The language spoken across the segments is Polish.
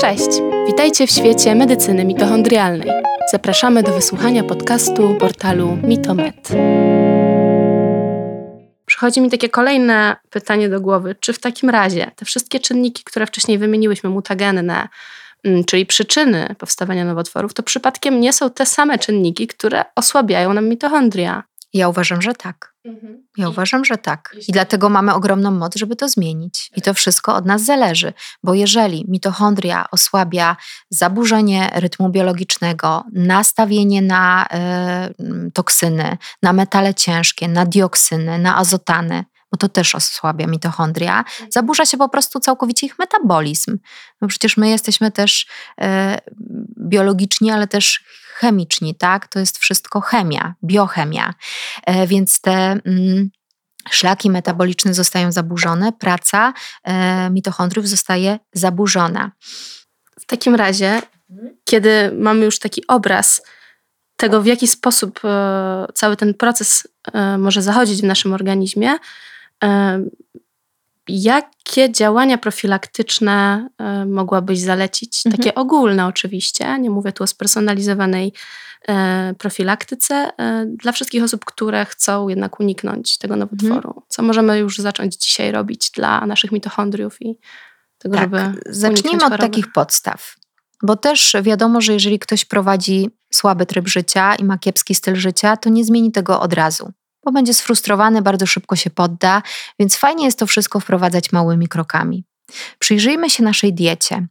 Cześć! Witajcie w świecie medycyny mitochondrialnej. Zapraszamy do wysłuchania podcastu portalu Mitomed. Przychodzi mi takie kolejne pytanie do głowy. Czy w takim razie te wszystkie czynniki, które wcześniej wymieniłyśmy, mutagenne, mm, czyli przyczyny powstawania nowotworów, to przypadkiem nie są te same czynniki, które osłabiają nam mitochondria? Ja uważam, że tak. Mhm. Ja uważam, że tak. I dlatego mamy ogromną moc, żeby to zmienić. I to wszystko od nas zależy, bo jeżeli mitochondria osłabia zaburzenie rytmu biologicznego, nastawienie na y, toksyny, na metale ciężkie, na dioksyny, na azotany, bo to też osłabia mitochondria, mhm. zaburza się po prostu całkowicie ich metabolizm. No przecież my jesteśmy też y, biologiczni, ale też chemiczni, tak? To jest wszystko chemia, biochemia. E, więc te mm, szlaki metaboliczne zostają zaburzone, praca e, mitochondriów zostaje zaburzona. W takim razie, kiedy mamy już taki obraz tego, w jaki sposób e, cały ten proces może zachodzić w naszym organizmie, Jakie działania profilaktyczne e, mogłabyś zalecić? Mhm. Takie ogólne oczywiście, nie mówię tu o spersonalizowanej e, profilaktyce, e, dla wszystkich osób, które chcą jednak uniknąć tego nowotworu. Mhm. Co możemy już zacząć dzisiaj robić dla naszych mitochondriów i tego, tak, żeby. Zacznijmy od takich podstaw. Bo też wiadomo, że jeżeli ktoś prowadzi słaby tryb życia i ma kiepski styl życia, to nie zmieni tego od razu bo będzie sfrustrowany, bardzo szybko się podda, więc fajnie jest to wszystko wprowadzać małymi krokami. Przyjrzyjmy się naszej diecie.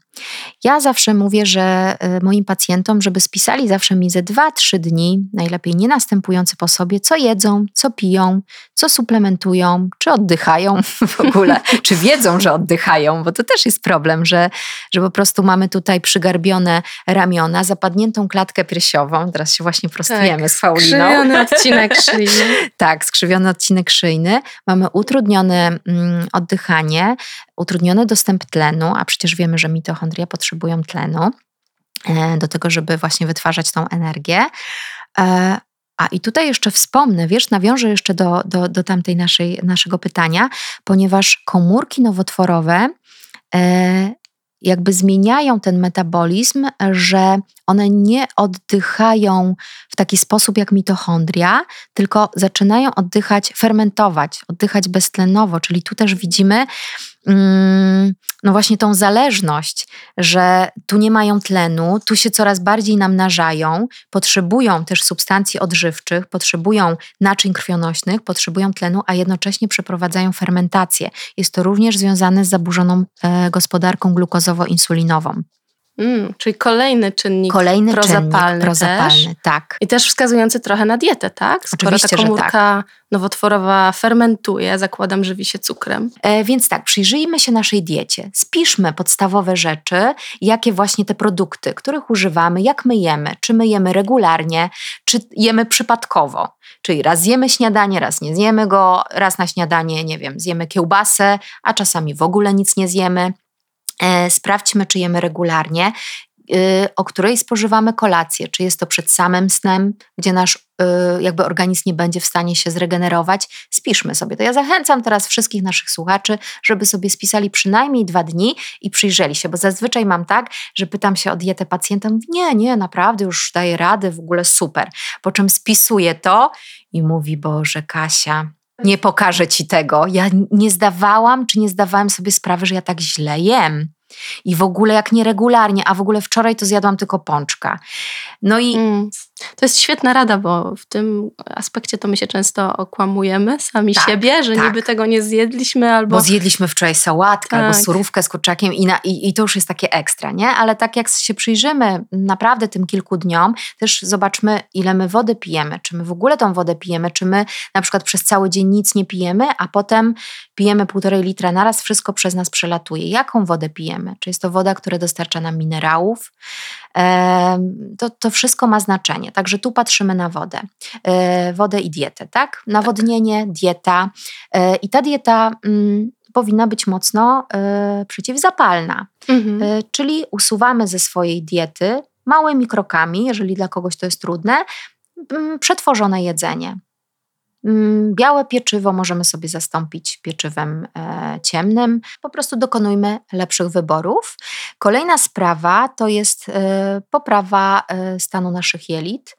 Ja zawsze mówię, że y, moim pacjentom, żeby spisali zawsze mi ze 2-3 dni, najlepiej nie następujące po sobie, co jedzą, co piją, co suplementują, czy oddychają w ogóle, czy wiedzą, że oddychają, bo to też jest problem, że, że po prostu mamy tutaj przygarbione ramiona, zapadniętą klatkę piersiową, teraz się właśnie prostujemy tak, z Pauliną. Skrzywiony odcinek szyjny. tak, skrzywiony odcinek szyjny. Mamy utrudnione mm, oddychanie, utrudniony dostęp tlenu, a przecież wiemy, że mitochondria potrzebują tlenu e, do tego, żeby właśnie wytwarzać tą energię. A i tutaj jeszcze wspomnę, wiesz, nawiążę jeszcze do, do, do tamtej naszej, naszego pytania, ponieważ komórki nowotworowe e, jakby zmieniają ten metabolizm, że one nie oddychają w taki sposób jak mitochondria, tylko zaczynają oddychać, fermentować, oddychać beztlenowo, czyli tu też widzimy no właśnie tą zależność, że tu nie mają tlenu, tu się coraz bardziej namnażają, potrzebują też substancji odżywczych, potrzebują naczyń krwionośnych, potrzebują tlenu, a jednocześnie przeprowadzają fermentację. Jest to również związane z zaburzoną e, gospodarką glukozowo-insulinową. Mm, czyli kolejny czynnik kolejny prozapalny, czynnik prozapalny też. tak. I też wskazujący trochę na dietę, tak? Skoro Oczywiście, ta komórka tak. nowotworowa fermentuje, zakładam, żywi się cukrem. E, więc tak, przyjrzyjmy się naszej diecie. Spiszmy podstawowe rzeczy, jakie właśnie te produkty, których używamy, jak my jemy. Czy my jemy regularnie, czy jemy przypadkowo. Czyli raz zjemy śniadanie, raz nie zjemy go, raz na śniadanie, nie wiem, zjemy kiełbasę, a czasami w ogóle nic nie zjemy. E, sprawdźmy, czy jemy regularnie, y, o której spożywamy kolację, czy jest to przed samym snem, gdzie nasz y, jakby organizm nie będzie w stanie się zregenerować, spiszmy sobie. To ja zachęcam teraz wszystkich naszych słuchaczy, żeby sobie spisali przynajmniej dwa dni i przyjrzeli się, bo zazwyczaj mam tak, że pytam się o dietę pacjenta, nie, nie, naprawdę już daję radę, w ogóle super. Po czym spisuję to i mówi, Boże Kasia, nie pokażę ci tego. Ja nie zdawałam, czy nie zdawałem sobie sprawy, że ja tak źle jem. I w ogóle jak nieregularnie, a w ogóle wczoraj to zjadłam tylko pączka. No i. Mm. To jest świetna rada, bo w tym aspekcie to my się często okłamujemy sami tak, siebie, że tak. niby tego nie zjedliśmy albo. Bo zjedliśmy wczoraj sałatkę tak. albo surówkę z kurczakiem i, na, i, i to już jest takie ekstra, nie? Ale tak jak się przyjrzymy naprawdę tym kilku dniom, też zobaczmy, ile my wody pijemy. Czy my w ogóle tą wodę pijemy, czy my na przykład przez cały dzień nic nie pijemy, a potem pijemy półtorej litra naraz, wszystko przez nas przelatuje. Jaką wodę pijemy? Czy jest to woda, która dostarcza nam minerałów? To, to wszystko ma znaczenie. Także tu patrzymy na wodę. E, wodę i dietę, tak? Nawodnienie, dieta. E, I ta dieta mm, powinna być mocno e, przeciwzapalna. Mhm. Czyli usuwamy ze swojej diety małymi krokami, jeżeli dla kogoś to jest trudne, przetworzone jedzenie. Mm, białe pieczywo możemy sobie zastąpić pieczywem e, ciemnym. Po prostu dokonujmy lepszych wyborów. Kolejna sprawa to jest e, poprawa e, stanu naszych jelit.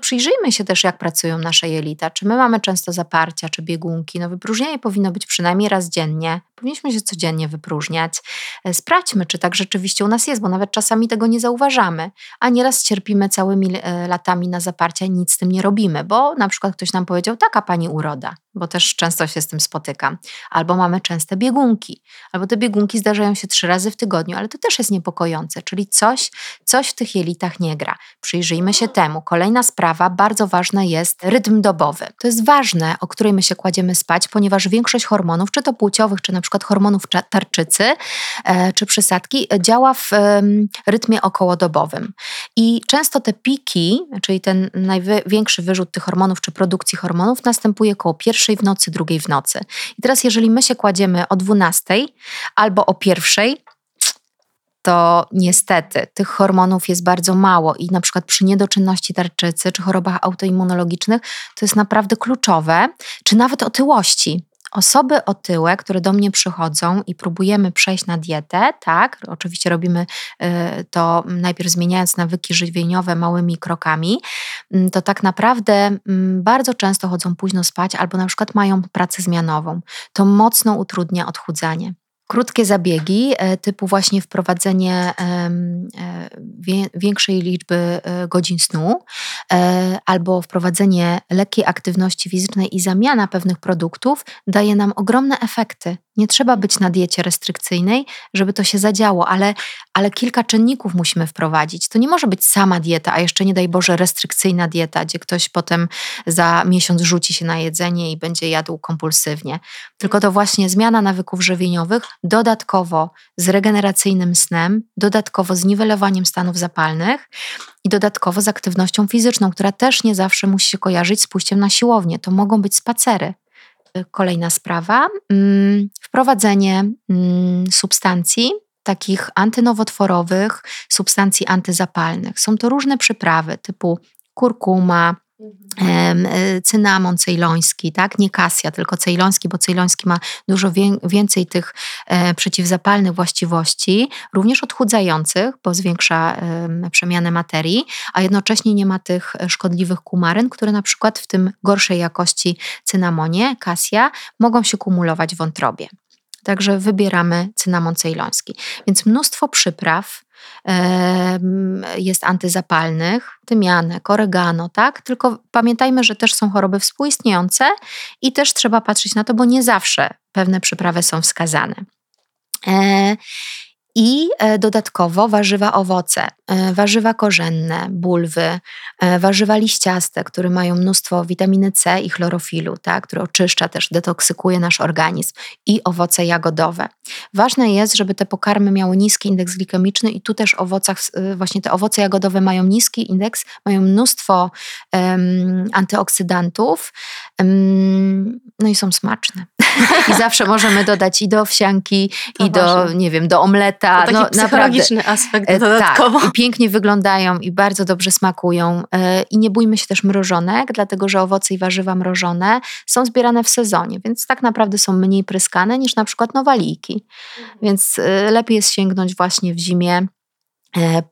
Przyjrzyjmy się też, jak pracują nasze jelita. Czy my mamy często zaparcia, czy biegunki. No, wypróżnienie powinno być przynajmniej raz dziennie. Powinniśmy się codziennie wypróżniać. Sprawdźmy, czy tak rzeczywiście u nas jest, bo nawet czasami tego nie zauważamy. A nieraz cierpimy całymi latami na zaparcia i nic z tym nie robimy, bo na przykład ktoś nam powiedział, powiedział, taka pani uroda, bo też często się z tym spotykam. Albo mamy częste biegunki, albo te biegunki zdarzają się trzy razy w tygodniu, ale to też jest niepokojące, czyli coś, coś w tych jelitach nie gra. Przyjrzyjmy się temu. Kolejna sprawa, bardzo ważna jest rytm dobowy. To jest ważne, o której my się kładziemy spać, ponieważ większość hormonów, czy to płciowych, czy na przykład hormonów tarczycy, e, czy przysadki, działa w e, rytmie okołodobowym. I często te piki, czyli ten największy wyrzut tych hormonów, czy produkcji hormonów następuje koło pierwszej w nocy, drugiej w nocy. I teraz, jeżeli my się kładziemy o 12 albo o pierwszej, to niestety tych hormonów jest bardzo mało i na przykład przy niedoczynności tarczycy czy chorobach autoimmunologicznych to jest naprawdę kluczowe, czy nawet otyłości. Osoby otyłe, które do mnie przychodzą i próbujemy przejść na dietę, tak, oczywiście robimy y, to najpierw zmieniając nawyki żywieniowe małymi krokami, mm, to tak naprawdę mm, bardzo często chodzą późno spać albo na przykład mają pracę zmianową. To mocno utrudnia odchudzanie. Krótkie zabiegi, e, typu właśnie wprowadzenie e, większej liczby e, godzin snu, albo wprowadzenie lekkiej aktywności fizycznej i zamiana pewnych produktów daje nam ogromne efekty. Nie trzeba być na diecie restrykcyjnej, żeby to się zadziało, ale, ale kilka czynników musimy wprowadzić. To nie może być sama dieta, a jeszcze nie daj Boże restrykcyjna dieta, gdzie ktoś potem za miesiąc rzuci się na jedzenie i będzie jadł kompulsywnie. Tylko to właśnie zmiana nawyków żywieniowych, dodatkowo z regeneracyjnym snem, dodatkowo z niwelowaniem stanów zapalnych i dodatkowo z aktywnością fizyczną, która też nie zawsze musi się kojarzyć z pójściem na siłownię. To mogą być spacery. Kolejna sprawa, mm, wprowadzenie mm, substancji takich antynowotworowych, substancji antyzapalnych. Są to różne przyprawy typu kurkuma, cynamon cejloński, tak? Nie kasja, tylko cejloński, bo cejloński ma dużo więcej tych e, przeciwzapalnych właściwości, również odchudzających, bo zwiększa przemianę materii, a jednocześnie nie ma tych szkodliwych kumaryn, które na przykład w tym gorszej jakości cynamonie, kasja, mogą się kumulować w wątrobie. Także wybieramy cynamon cejloński. Więc mnóstwo przypraw, jest antyzapalnych, tymianek, oregano, tak? Tylko pamiętajmy, że też są choroby współistniejące i też trzeba patrzeć na to, bo nie zawsze pewne przyprawy są wskazane. I e, dodatkowo warzywa owoce, e, warzywa korzenne, bulwy, e, warzywa liściaste, które mają mnóstwo witaminy C i chlorofilu, tak, które oczyszcza też, detoksykuje nasz organizm i owoce jagodowe. Ważne jest, żeby te pokarmy miały niski indeks glikemiczny i tu też owocach, właśnie te owoce jagodowe mają niski indeks, mają mnóstwo um, antyoksydantów, um, no i są smaczne. I zawsze możemy dodać i do owsianki, to i do, nie wiem, do omleta. To taki no, psychologiczny naprawdę. aspekt e, dodatkowo. Tak, i pięknie wyglądają i bardzo dobrze smakują. E, I nie bójmy się też mrożonek, dlatego że owoce i warzywa mrożone są zbierane w sezonie, więc tak naprawdę są mniej pryskane niż na przykład nowaliki. Mhm. Więc e, lepiej jest sięgnąć właśnie w zimie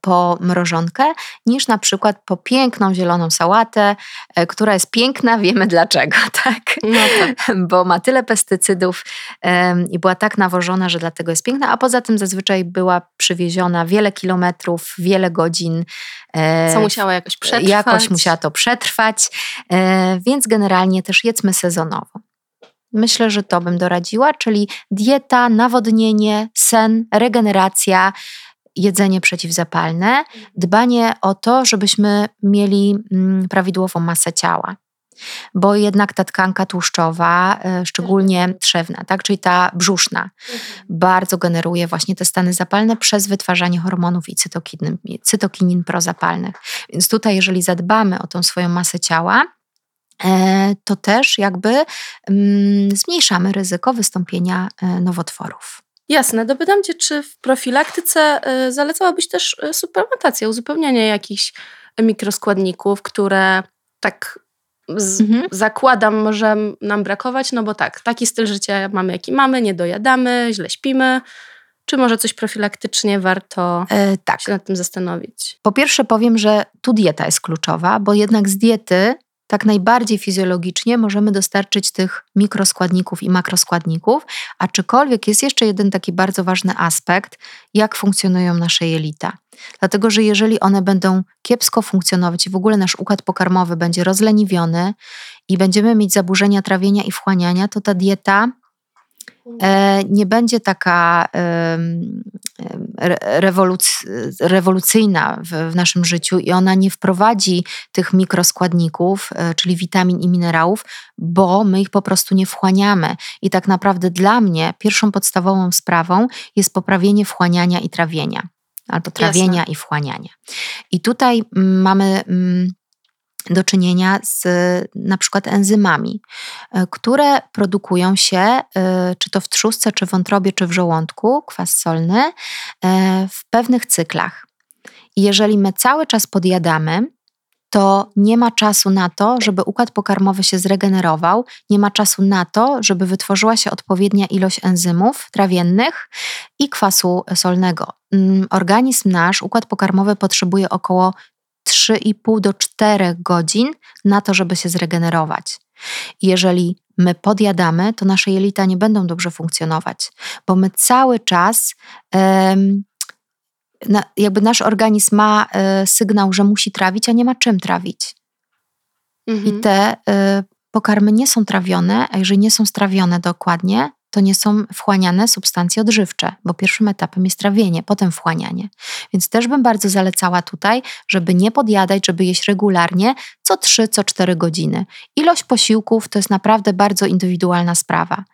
po mrożonkę, niż na przykład po piękną zieloną sałatę, e, która jest piękna, wiemy dlaczego, tak? No tak. Bo ma tyle pestycydów i była tak nawożona, że dlatego jest piękna, a poza tym zazwyczaj była przywieziona wiele kilometrów, wiele godzin. E, Co musiała jakoś przetrwać. Jakoś musiała to przetrwać, więc generalnie też jedzmy sezonowo. Myślę, że to bym doradziła, czyli dieta, nawodnienie, sen, regeneracja, jedzenie przeciwzapalne, dbanie o to, żebyśmy mieli mm, prawidłową masę ciała. Bo jednak ta tkanka tłuszczowa, e, szczególnie trzewna, tak, czyli ta brzuszna, bardzo generuje właśnie te stany zapalne przez wytwarzanie hormonów i cytokinin, cytokinin prozapalnych. Więc tutaj, jeżeli zadbamy o tą swoją masę ciała, e, to też jakby mm, zmniejszamy ryzyko wystąpienia e, nowotworów. Jasne. Dopytam Cię, czy w profilaktyce y, zalecałabyś też y, suplementację, uzupełnianie jakichś mikroskładników, które tak z, mhm. zakładam, może nam brakować, no bo tak, taki styl życia mamy, jaki mamy, nie dojadamy, źle śpimy. Czy może coś profilaktycznie warto e, tak. się nad tym zastanowić? Po pierwsze powiem, że tu dieta jest kluczowa, bo jednak z diety tak najbardziej fizjologicznie możemy dostarczyć tych mikroskładników i makroskładników, aczkolwiek jest jeszcze jeden taki bardzo ważny aspekt, jak funkcjonują nasze jelita. Dlatego, że jeżeli one będą kiepsko funkcjonować i w ogóle nasz układ pokarmowy będzie rozleniwiony i będziemy mieć zaburzenia trawienia i wchłaniania, to ta dieta E, nie będzie taka rewoluc rewolucyjna w, w, naszym życiu i ona nie wprowadzi tych mikroskładników, e, czyli witamin i minerałów, bo my ich po prostu nie wchłaniamy. I tak naprawdę dla mnie pierwszą podstawową sprawą jest poprawienie wchłaniania i trawienia. Albo trawienia Jasne. i wchłaniania. I tutaj mm, mamy mm, do czynienia z na przykład enzymami, e, które produkują się, e, czy to w trzustce, czy w wątrobie, czy w żołądku, kwas solny, w pewnych cyklach. I jeżeli my cały czas podjadamy, to nie ma czasu na to, żeby układ pokarmowy się zregenerował, nie ma czasu na to, żeby wytworzyła się odpowiednia ilość enzymów trawiennych i kwasu solnego. Mm, organizm nasz, układ pokarmowy potrzebuje około 3,5 do 4 godzin na to, żeby się zregenerować. jeżeli my podjadamy, to nasze jelita nie będą dobrze funkcjonować, bo my cały czas, jakby nasz organizm ma e, sygnał, że musi trawić, a nie ma czym trawić. Mhm. I te e, pokarmy nie są trawione, a jeżeli nie są strawione dokładnie, to nie są wchłaniane substancje odżywcze, bo pierwszym etapem jest trawienie, potem wchłanianie. Więc też bym bardzo zalecała tutaj, żeby nie podjadać, żeby jeść regularnie, co 3, co 4 godziny. Ilość posiłków to jest naprawdę bardzo indywidualna sprawa,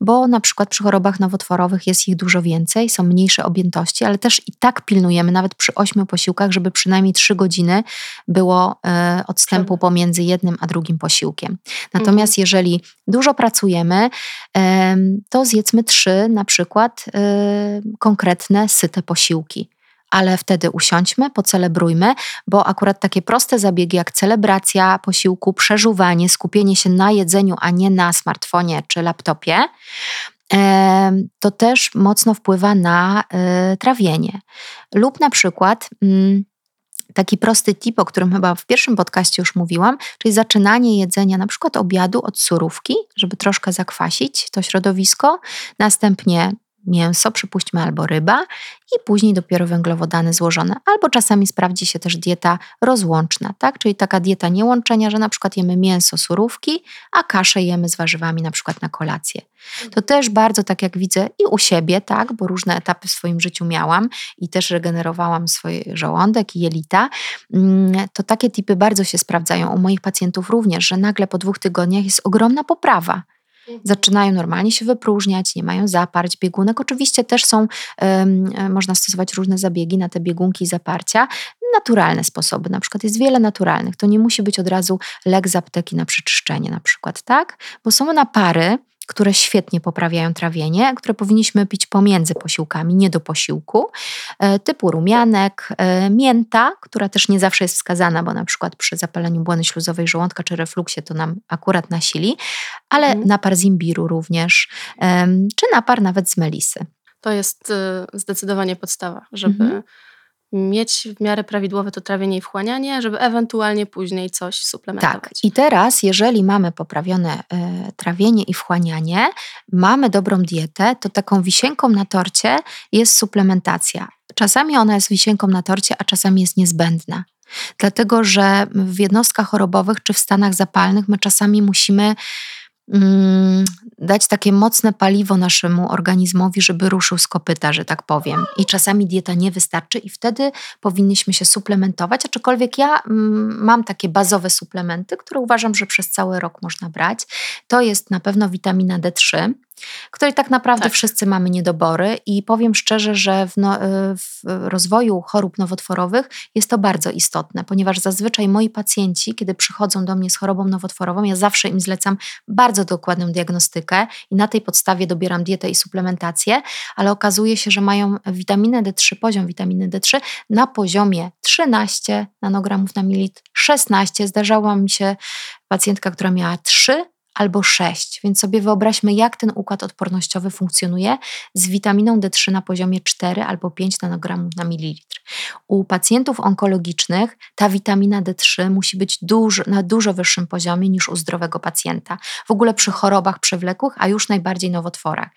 bo na przykład przy chorobach nowotworowych jest ich dużo więcej, są mniejsze objętości, ale też i tak pilnujemy nawet przy 8 posiłkach, żeby przynajmniej 3 godziny było e, odstępu pomiędzy jednym a drugim posiłkiem. Natomiast mhm. jeżeli dużo pracujemy, e, to zjedzmy trzy na przykład y, konkretne, syte posiłki. Ale wtedy usiądźmy, pocelebrujmy, bo akurat takie proste zabiegi jak celebracja posiłku, przeżuwanie, skupienie się na jedzeniu, a nie na smartfonie czy laptopie, to też mocno wpływa na y, trawienie. Lub na przykład mm, taki prosty tip, o którym chyba w pierwszym podcaście już mówiłam, czyli zaczynanie jedzenia na przykład obiadu od surówki, żeby troszkę zakwasić to środowisko, następnie mięso, przypuśćmy, albo ryba i później dopiero węglowodany złożone. Albo czasami sprawdzi się też dieta rozłączna, tak? czyli taka dieta niełączenia, że na przykład jemy mięso, surówki, a kaszę jemy z warzywami na przykład na kolację. To też bardzo tak jak widzę i u siebie, tak, bo różne etapy w swoim życiu miałam i też regenerowałam swój żołądek i jelita, mm, to takie typy bardzo się sprawdzają u moich pacjentów również, że nagle po dwóch tygodniach jest ogromna poprawa zaczynają normalnie się wypróżniać, nie mają zaparć, biegunek. Oczywiście też są, można stosować różne zabiegi na te biegunki i zaparcia. Naturalne sposoby, na przykład jest wiele naturalnych. To nie musi być od razu lek z apteki na przeczyszczenie na przykład, tak? Bo są napary, które świetnie poprawiają trawienie, które powinniśmy pić pomiędzy posiłkami, nie do posiłku, e, typu rumianek, e, mięta, która też nie zawsze jest wskazana, bo na przykład przy zapaleniu błony śluzowej żołądka czy refluksie to nam akurat nasili, ale mhm. napar z imbiru również, czy napar nawet z melisy. To jest y, zdecydowanie podstawa, żeby mhm mieć w miarę prawidłowe to trawienie i wchłanianie, żeby ewentualnie później coś suplementować. Tak. I teraz, jeżeli mamy poprawione y, trawienie i wchłanianie, mamy dobrą dietę, to taką wisienką na torcie jest suplementacja. Czasami ona jest wisienką na torcie, a czasami jest niezbędna. Dlatego, że w jednostkach chorobowych czy w stanach zapalnych my czasami musimy dać takie mocne paliwo naszemu organizmowi, żeby ruszył z kopyta, że tak powiem. I czasami dieta nie wystarczy i wtedy powinniśmy się suplementować, aczkolwiek ja mm, mam takie bazowe suplementy, które uważam, że przez cały rok można brać. To jest na pewno witamina D3, której tak naprawdę tak. wszyscy mamy niedobory i powiem szczerze, że w, no, y, w, rozwoju chorób nowotworowych jest to bardzo istotne, ponieważ zazwyczaj moi pacjenci, kiedy przychodzą do mnie z chorobą nowotworową, ja zawsze im zlecam bardzo dokładną diagnostykę i na tej podstawie dobieram dietę i suplementację, ale okazuje się, że mają witaminę D3, poziom witaminy D3 na poziomie 13 nanogramów na mililitr, 16. Zdarzała mi się pacjentka, która miała 3 albo 6. Więc sobie wyobraźmy, jak ten układ odpornościowy funkcjonuje z witaminą D3 na poziomie 4 albo 5 nanogramów na mililitr. U pacjentów onkologicznych ta witamina D3 musi być dużo, na dużo wyższym poziomie niż u zdrowego pacjenta. W ogóle przy chorobach przewlekłych, a już najbardziej nowotworach.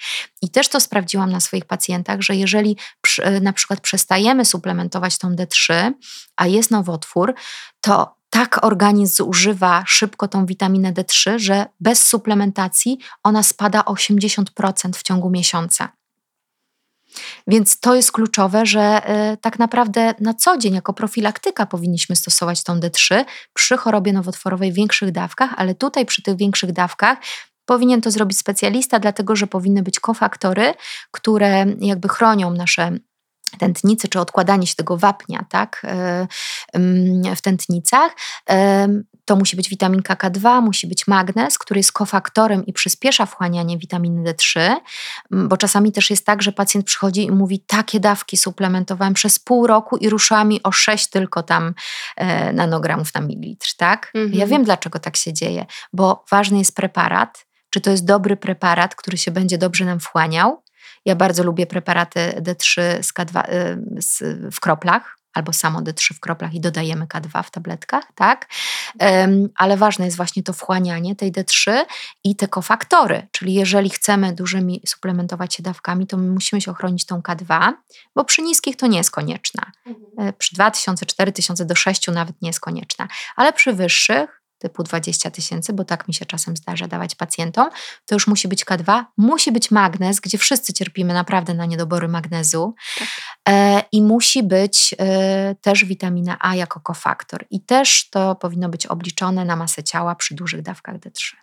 I też to sprawdziłam na swoich pacjentach, że jeżeli na przykład przestajemy suplementować tą D3, a jest nowotwór, to tak organizm zużywa szybko tą witaminę D3, że bez suplementacji ona spada o 80% w ciągu miesiąca. Więc to jest kluczowe, że y, tak naprawdę na co dzień jako profilaktyka powinniśmy stosować tą D3 przy chorobie nowotworowej w większych dawkach, ale tutaj przy tych większych dawkach powinien to zrobić specjalista, dlatego że powinny być kofaktory, które jakby chronią nasze tętnicy, czy odkładanie się tego wapnia tak, e, w tętnicach. To musi być witaminka K2, musi być magnez, który jest kofaktorem i przyspiesza wchłanianie witaminy D3, bo czasami też jest tak, że pacjent przychodzi i mówi: Takie dawki suplementowałem przez pół roku i ruszyła mi o 6 tylko tam e, nanogramów na mililitr. Tak? Mhm. Ja wiem, dlaczego tak się dzieje, bo ważny jest preparat. Czy to jest dobry preparat, który się będzie dobrze nam wchłaniał? Ja bardzo lubię preparaty D3 z K2 y, w kroplach, albo samo D3 w kroplach i dodajemy K2 w tabletkach, tak? ale ważne jest właśnie to wchłanianie tej D3 i te kofaktory, czyli jeżeli chcemy dużymi suplementować się dawkami, to my musimy się ochronić tą K2, bo przy niskich to nie jest konieczna. Mhm. E, przy 2000, 4000 do 6 nawet nie jest konieczna, ale przy wyższych typu 20 tysięcy, bo tak mi się czasem zdarza dawać pacjentom, to już musi być K2, musi być magnez, gdzie wszyscy cierpimy naprawdę na niedobory magnezu tak. e, i musi być e, też witamina A jako kofaktor i też to powinno być obliczone na masę ciała przy dużych dawkach D3.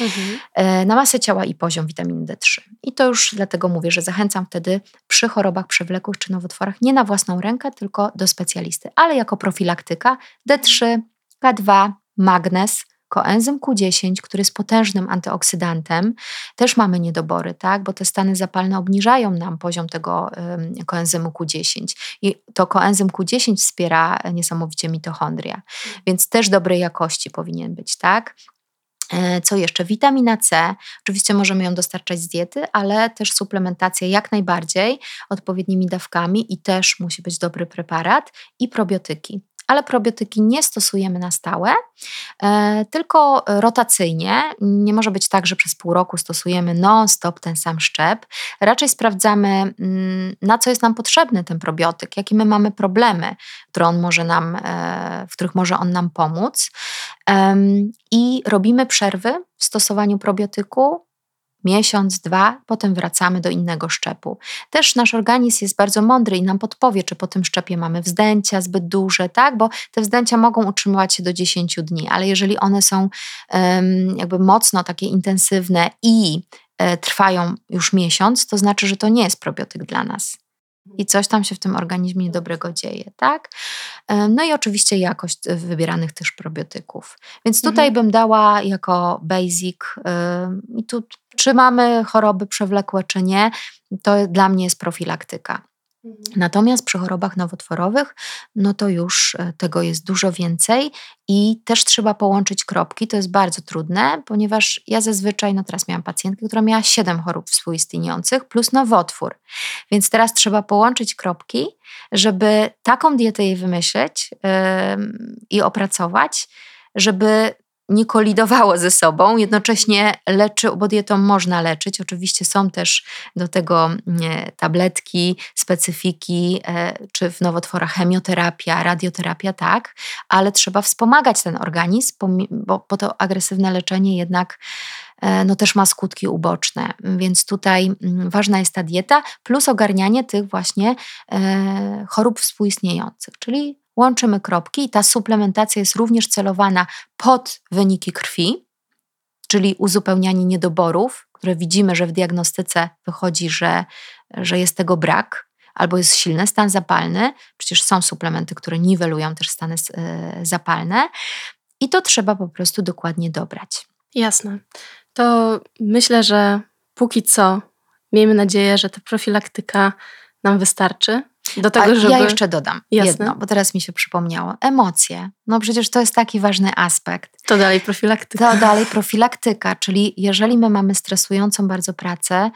Mhm. E, na masę ciała i poziom witaminy D3. I to już dlatego mówię, że zachęcam wtedy przy chorobach przewlekłych czy nowotworach nie na własną rękę, tylko do specjalisty, ale jako profilaktyka D3, K2, magnez, koenzym Q10, który jest potężnym antyoksydantem, też mamy niedobory, tak? bo te stany zapalne obniżają nam poziom tego koenzymu Q10 i to koenzym Q10 wspiera niesamowicie mitochondria, więc też dobrej jakości powinien być, tak? E, co jeszcze? Witamina C. Oczywiście możemy ją dostarczać z diety, ale też suplementacja jak najbardziej odpowiednimi dawkami i też musi być dobry preparat i probiotyki ale probiotyki nie stosujemy na stałe, e, tylko rotacyjnie. Nie może być tak, że przez pół roku stosujemy non-stop ten sam szczep. Raczej sprawdzamy, mm, na co jest nam potrzebny ten probiotyk, jakie my mamy problemy, które on może nam, e, w których może on nam pomóc. I robimy przerwy w stosowaniu probiotyku, miesiąc, dwa, potem wracamy do innego szczepu. Też nasz organizm jest bardzo mądry i nam podpowie, czy po tym szczepie mamy wzdęcia zbyt duże, tak? Bo te wzdęcia mogą utrzymywać się do 10 dni, ale jeżeli one są um, jakby mocno takie intensywne i e, trwają już miesiąc, to znaczy, że to nie jest probiotyk dla nas i coś tam się w tym organizmie niedobrego dzieje, tak? E, no i oczywiście jakość wybieranych też probiotyków. Więc tutaj mhm. bym dała jako basic i tu czy mamy choroby przewlekłe, czy nie, to dla mnie jest profilaktyka. Mhm. Natomiast przy chorobach nowotworowych, no to już e, tego jest dużo więcej i też trzeba połączyć kropki. To jest bardzo trudne, ponieważ ja zazwyczaj, no teraz miałam pacjentkę, która miała 7 chorób współistniejących plus nowotwór. Więc teraz trzeba połączyć kropki, żeby taką dietę jej wymyśleć yy, i opracować, żeby nie kolidowało ze sobą, jednocześnie leczy, bo dietą można leczyć. Oczywiście są też do tego tabletki, specyfiki, e, czy w nowotworach chemioterapia, radioterapia, tak, ale trzeba wspomagać ten organizm, bo, bo to agresywne leczenie jednak e, no też ma skutki uboczne. Więc tutaj mm, ważna jest ta dieta, plus ogarnianie tych właśnie e, chorób współistniejących, czyli łączymy kropki i ta suplementacja jest również celowana pod wyniki krwi, czyli uzupełnianie niedoborów, które widzimy, że w diagnostyce wychodzi, że, że jest tego brak, albo jest silny stan zapalny. Przecież są suplementy, które niwelują też stany e, zapalne. I to trzeba po prostu dokładnie dobrać. Jasne. To myślę, że póki co miejmy nadzieję, że ta profilaktyka nam wystarczy. Do tego, żeby... Ja jeszcze dodam Jasne. jedno, bo teraz mi się przypomniało. Emocje. No przecież to jest taki ważny aspekt. To dalej profilaktyka. To dalej profilaktyka, czyli jeżeli my mamy stresującą bardzo pracę,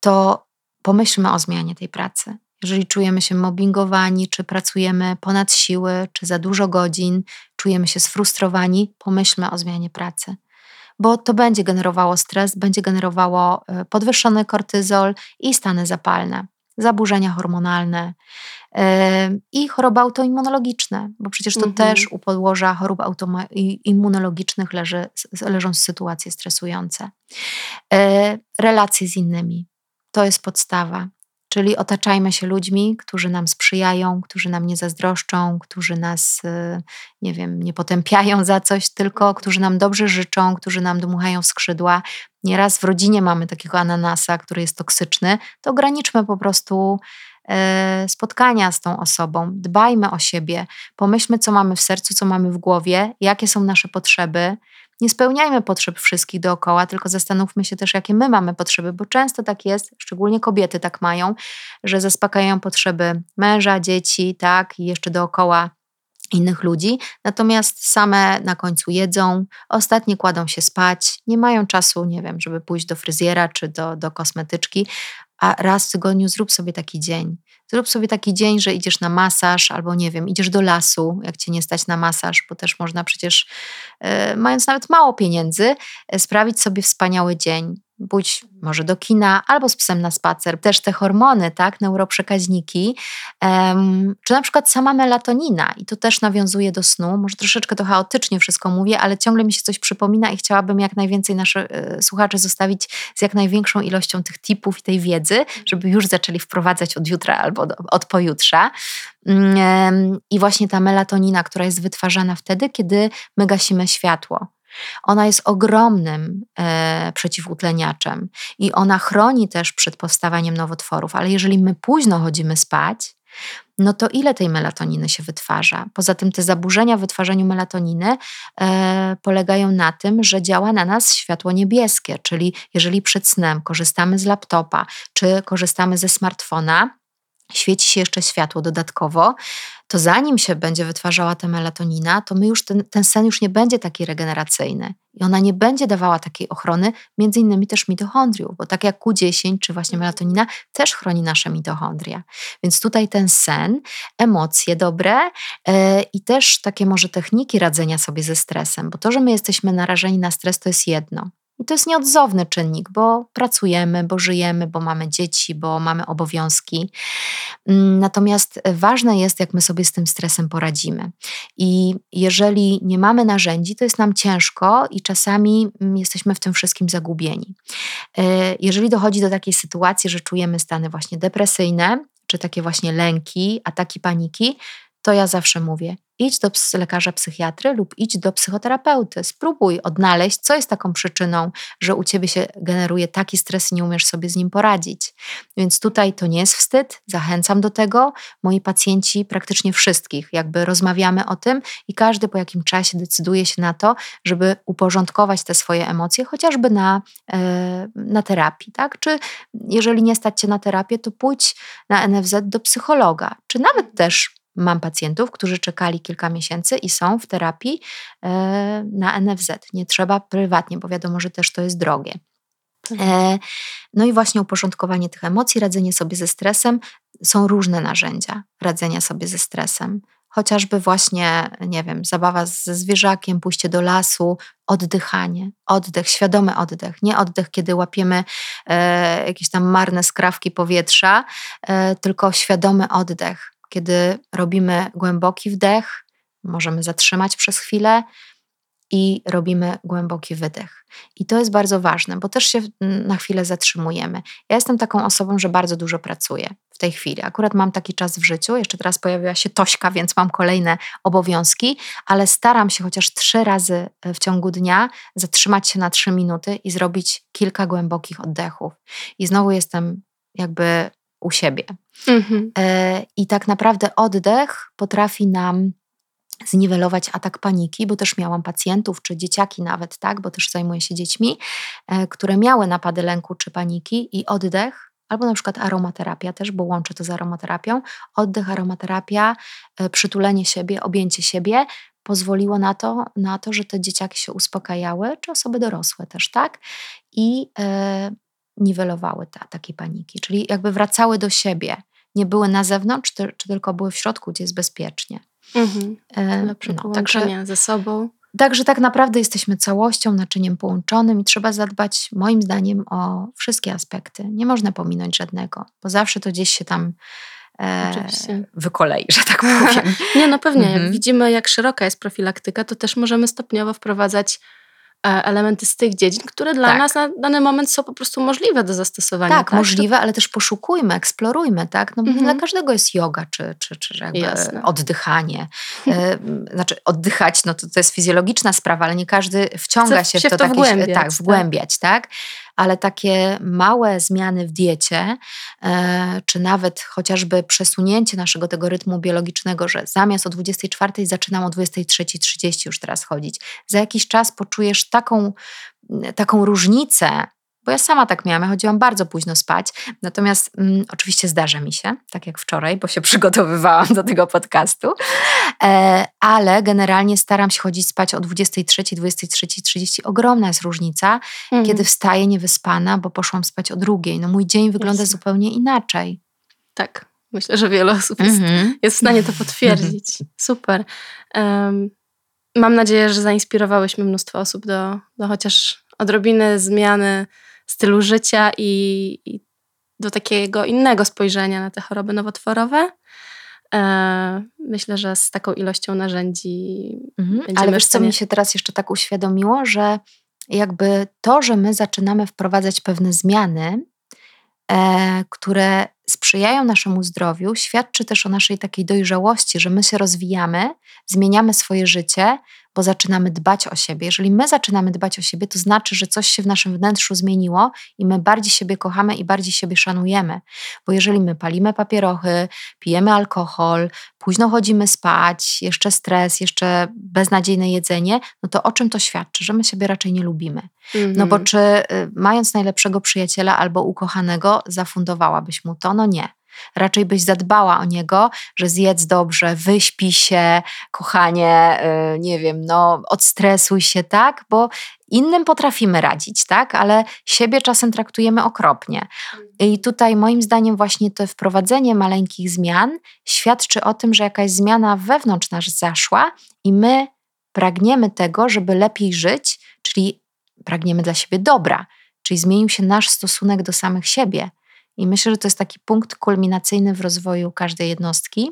to pomyślmy o zmianie tej pracy. Jeżeli czujemy się mobbingowani, czy pracujemy ponad siły, czy za dużo godzin, czujemy się sfrustrowani, pomyślmy o zmianie pracy. Bo to będzie generowało stres, będzie generowało e, podwyższony kortyzol i stany zapalne, zaburzenia hormonalne yy, i choroby autoimmunologiczne, bo przecież to mhm. też u podłoża chorób immunologicznych leży, leżą sytuacje stresujące. Yy, relacje z innymi to jest podstawa. Czyli otaczajmy się ludźmi, którzy nam sprzyjają, którzy nam nie zazdroszczą, którzy nas, y, nie wiem, nie potępiają za coś, tylko którzy nam dobrze życzą, którzy nam dmuchają skrzydła. Nieraz w rodzinie mamy takiego ananasa, który jest toksyczny, to ograniczmy po prostu e, spotkania z tą osobą. Dbajmy o siebie, pomyślmy, co mamy w sercu, co mamy w głowie, jakie są nasze potrzeby nie spełniajmy potrzeb wszystkich dookoła, tylko zastanówmy się też, jakie my mamy potrzeby, bo często tak jest, szczególnie kobiety tak mają, że zaspokajają potrzeby męża, dzieci, tak, i jeszcze dookoła innych ludzi, natomiast same na końcu jedzą, ostatnie kładą się spać, nie mają czasu, nie wiem, żeby pójść do fryzjera czy do, do kosmetyczki, a raz w tygodniu zrób sobie taki dzień. Zrób sobie taki dzień, że idziesz na masaż, albo nie wiem, idziesz do lasu, jak cię nie stać na masaż, bo też można przecież, e, mając nawet mało pieniędzy, e, sprawić sobie wspaniały dzień pójdź może do kina albo z psem na spacer. Też te hormony, tak, neuroprzekaźniki, um, czy na przykład sama melatonina i to też nawiązuje do snu. Może troszeczkę to chaotycznie wszystko mówię, ale ciągle mi się coś przypomina i chciałabym jak najwięcej naszych y, słuchaczy zostawić z jak największą ilością tych tipów i tej wiedzy, żeby już zaczęli wprowadzać od jutra albo do, od pojutrza. Um, I właśnie ta melatonina, która jest wytwarzana wtedy, kiedy my gasimy światło. Ona jest ogromnym e, przeciwutleniaczem i ona chroni też przed powstawaniem nowotworów, ale jeżeli my późno chodzimy spać, no to ile tej melatoniny się wytwarza? Poza tym te zaburzenia w wytwarzaniu melatoniny e, polegają na tym, że działa na nas światło niebieskie, czyli jeżeli przed snem korzystamy z laptopa czy korzystamy ze smartfona, świeci się jeszcze światło dodatkowo, to zanim się będzie wytwarzała ta melatonina, to my już ten, ten sen już nie będzie taki regeneracyjny i ona nie będzie dawała takiej ochrony, między innymi też mitochondriów, bo tak jak Q10 czy właśnie melatonina też chroni nasze mitochondria. Więc tutaj ten sen, emocje dobre yy, i też takie może techniki radzenia sobie ze stresem, bo to, że my jesteśmy narażeni na stres, to jest jedno. I to jest nieodzowny czynnik, bo pracujemy, bo żyjemy, bo mamy dzieci, bo mamy obowiązki. Mm, natomiast ważne jest, jak my sobie z tym stresem poradzimy. I jeżeli nie mamy narzędzi, to jest nam ciężko i czasami mm, jesteśmy w tym wszystkim zagubieni. E, jeżeli dochodzi do takiej sytuacji, że czujemy stany właśnie depresyjne, czy takie właśnie lęki, ataki paniki, to ja zawsze mówię: idź do lekarza psychiatry lub idź do psychoterapeuty. Spróbuj odnaleźć, co jest taką przyczyną, że u ciebie się generuje taki stres i nie umiesz sobie z nim poradzić. Więc tutaj to nie jest wstyd, zachęcam do tego. Moi pacjenci, praktycznie wszystkich, jakby rozmawiamy o tym i każdy po jakim czasie decyduje się na to, żeby uporządkować te swoje emocje, chociażby na, e, na terapii. Tak? Czy jeżeli nie stać cię na terapię, to pójdź na NFZ do psychologa, czy nawet też Mam pacjentów, którzy czekali kilka miesięcy i są w terapii e, na NFZ. Nie trzeba prywatnie, bo wiadomo, że też to jest drogie. Mhm. E, no i właśnie uporządkowanie tych emocji, radzenie sobie ze stresem. Są różne narzędzia radzenia sobie ze stresem. Chociażby właśnie, nie wiem, zabawa ze zwierzakiem, pójście do lasu, oddychanie, oddech, świadomy oddech. Nie oddech, kiedy łapiemy e, jakieś tam marne skrawki powietrza, e, tylko świadomy oddech kiedy robimy głęboki wdech, możemy zatrzymać przez chwilę i robimy głęboki wydech. I to jest bardzo ważne, bo też się na chwilę zatrzymujemy. Ja jestem taką osobą, że bardzo dużo pracuję w tej chwili. Akurat mam taki czas w życiu, jeszcze teraz pojawiła się Tośka, więc mam kolejne obowiązki, ale staram się chociaż trzy razy e, w ciągu dnia zatrzymać się na trzy minuty i zrobić kilka głębokich oddechów. I znowu jestem jakby u siebie. Mhm. E, I tak naprawdę oddech potrafi nam zniwelować atak paniki, bo też miałam pacjentów, czy dzieciaki nawet, tak, bo też zajmuję się dziećmi, e, które miały napady lęku czy paniki i oddech, albo na przykład aromaterapia też, bo łączę to z aromaterapią, oddech, aromaterapia, e, przytulenie siebie, objęcie siebie pozwoliło na to, na to, że te dzieciaki się uspokajały, czy osoby dorosłe też, tak, i niwelowały te ataki paniki, czyli jakby wracały do siebie, nie były na zewnątrz, czy, czy tylko były w środku, gdzie jest bezpiecznie. Mhm. E, Lepsze no, połączenia ze sobą. Także tak naprawdę jesteśmy całością, naczyniem połączonym i trzeba zadbać, moim zdaniem, o wszystkie aspekty. Nie można pominąć żadnego, bo zawsze to gdzieś się tam e, wykolei, że tak powiem. Nie, no pewnie. Mhm. Jak widzimy, jak szeroka jest profilaktyka, to też możemy stopniowo wprowadzać elementy z tych dziedzin, które dla tak. nas na dany moment są po prostu możliwe do zastosowania. Tak, tak? możliwe, ale też poszukujmy, eksplorujmy, tak? No, mhm. Dla każdego jest yoga, czy, czy, czy jakby Jasne. oddychanie. E, znaczy oddychać, no to, to jest fizjologiczna sprawa, ale nie każdy wciąga się, się w to, to takie, wgłębiać, tak, wgłębiać, tak? tak? Ale takie małe zmiany w diecie, e, czy nawet chociażby przesunięcie naszego tego rytmu biologicznego, że zamiast o 24 zaczynam o 23.30 już teraz chodzić, za jakiś czas poczujesz taką, taką różnicę bo ja sama tak miałam, ja chodziłam bardzo późno spać, natomiast mm, oczywiście zdarza mi się, tak jak wczoraj, bo się przygotowywałam do tego podcastu, e, ale generalnie staram się chodzić spać o 23, 23.30. Ogromna jest różnica, mhm. kiedy wstaję niewyspana, bo poszłam spać o drugiej. No mój dzień wygląda Jasne. zupełnie inaczej. Tak, myślę, że wiele osób jest, mhm. jest w stanie to potwierdzić. Super. Um, mam nadzieję, że zainspirowałyśmy mnóstwo osób do, do chociaż odrobiny zmiany stylu życia i, i do takiego innego spojrzenia na te choroby nowotworowe. E, myślę, że z taką ilością narzędzi. Mhm. Ale wiesz, co mi się teraz jeszcze tak uświadomiło, że jakby to, że my zaczynamy wprowadzać pewne zmiany, e, które sprzyjają naszemu zdrowiu, świadczy też o naszej takiej dojrzałości, że my się rozwijamy, zmieniamy swoje życie, bo zaczynamy dbać o siebie. Jeżeli my zaczynamy dbać o siebie, to znaczy, że coś się w naszym wnętrzu zmieniło i my bardziej siebie kochamy i bardziej siebie szanujemy. Bo jeżeli my palimy papierochy, pijemy alkohol, późno chodzimy spać, jeszcze stres, jeszcze beznadziejne jedzenie, no to o czym to świadczy? Że my siebie raczej nie lubimy. No bo mhm. czy y, mając najlepszego przyjaciela albo ukochanego, zafundowałabyś mu to? No nie. Raczej byś zadbała o niego, że zjedz dobrze, wyśpi się, kochanie, yy, nie wiem, no odstresuj się, tak? Bo innym potrafimy radzić, tak? Ale siebie czasem traktujemy okropnie. I tutaj moim zdaniem właśnie to wprowadzenie maleńkich zmian świadczy o tym, że jakaś zmiana wewnątrz nas zaszła i my pragniemy tego, żeby lepiej żyć, czyli pragniemy dla siebie dobra, czyli zmienił się nasz stosunek do samych siebie. I myślę, że to jest taki punkt kulminacyjny w rozwoju każdej jednostki.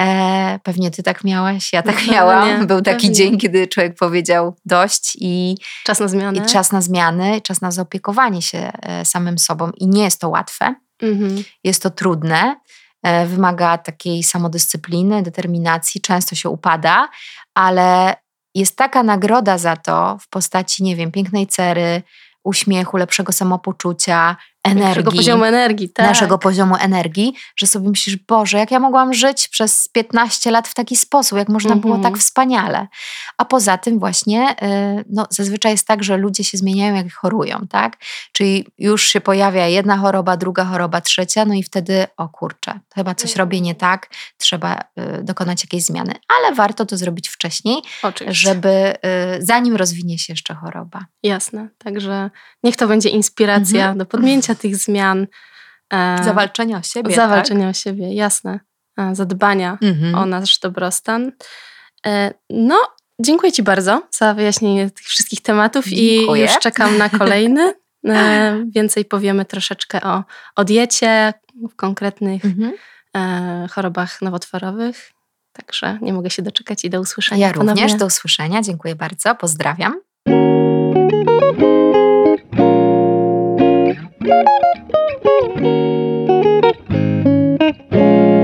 E, pewnie ty tak miałaś, ja tak no, miałam. Nie, Był taki pewnie. dzień, kiedy człowiek powiedział dość i czas na zmiany. I czas na zmiany, czas na zaopiekowanie się e, samym sobą. I nie jest to łatwe. Mhm. Jest to trudne. E, wymaga takiej samodyscypliny, determinacji, często się upada, ale jest taka nagroda za to w postaci, nie wiem, pięknej cery, uśmiechu, lepszego samopoczucia, energii. Naszego poziomu energii, tak. Naszego poziomu energii, że sobie myślisz, Boże, jak ja mogłam żyć przez 15 lat w taki sposób, jak można było tak mhm. wspaniale. A poza tym właśnie, y, no zazwyczaj jest tak, że ludzie się zmieniają, jak chorują, tak? Czyli już się pojawia jedna choroba, druga choroba, trzecia, no i wtedy, o kurczę, chyba coś robię nie tak, trzeba y, dokonać jakiejś zmiany. Ale warto to zrobić wcześniej, Oczywiście. żeby y, zanim rozwinie się jeszcze choroba. Jasne, także niech to będzie inspiracja mhm. do podjęcia tych zmian. E, zawalczenia o siebie. Zawalczenia tak? o siebie, jasne. E, zadbania mhm. o nasz dobrostan. E, no, dziękuję Ci bardzo za wyjaśnienie tych wszystkich tematów dziękuję. i już czekam na kolejny. Więcej powiemy troszeczkę o, o diecie, w konkretnych mhm. chorobach nowotworowych. Także nie mogę się doczekać i do usłyszenia. Ja ponownie. również, do usłyszenia. Dziękuję bardzo, pozdrawiam. thank you.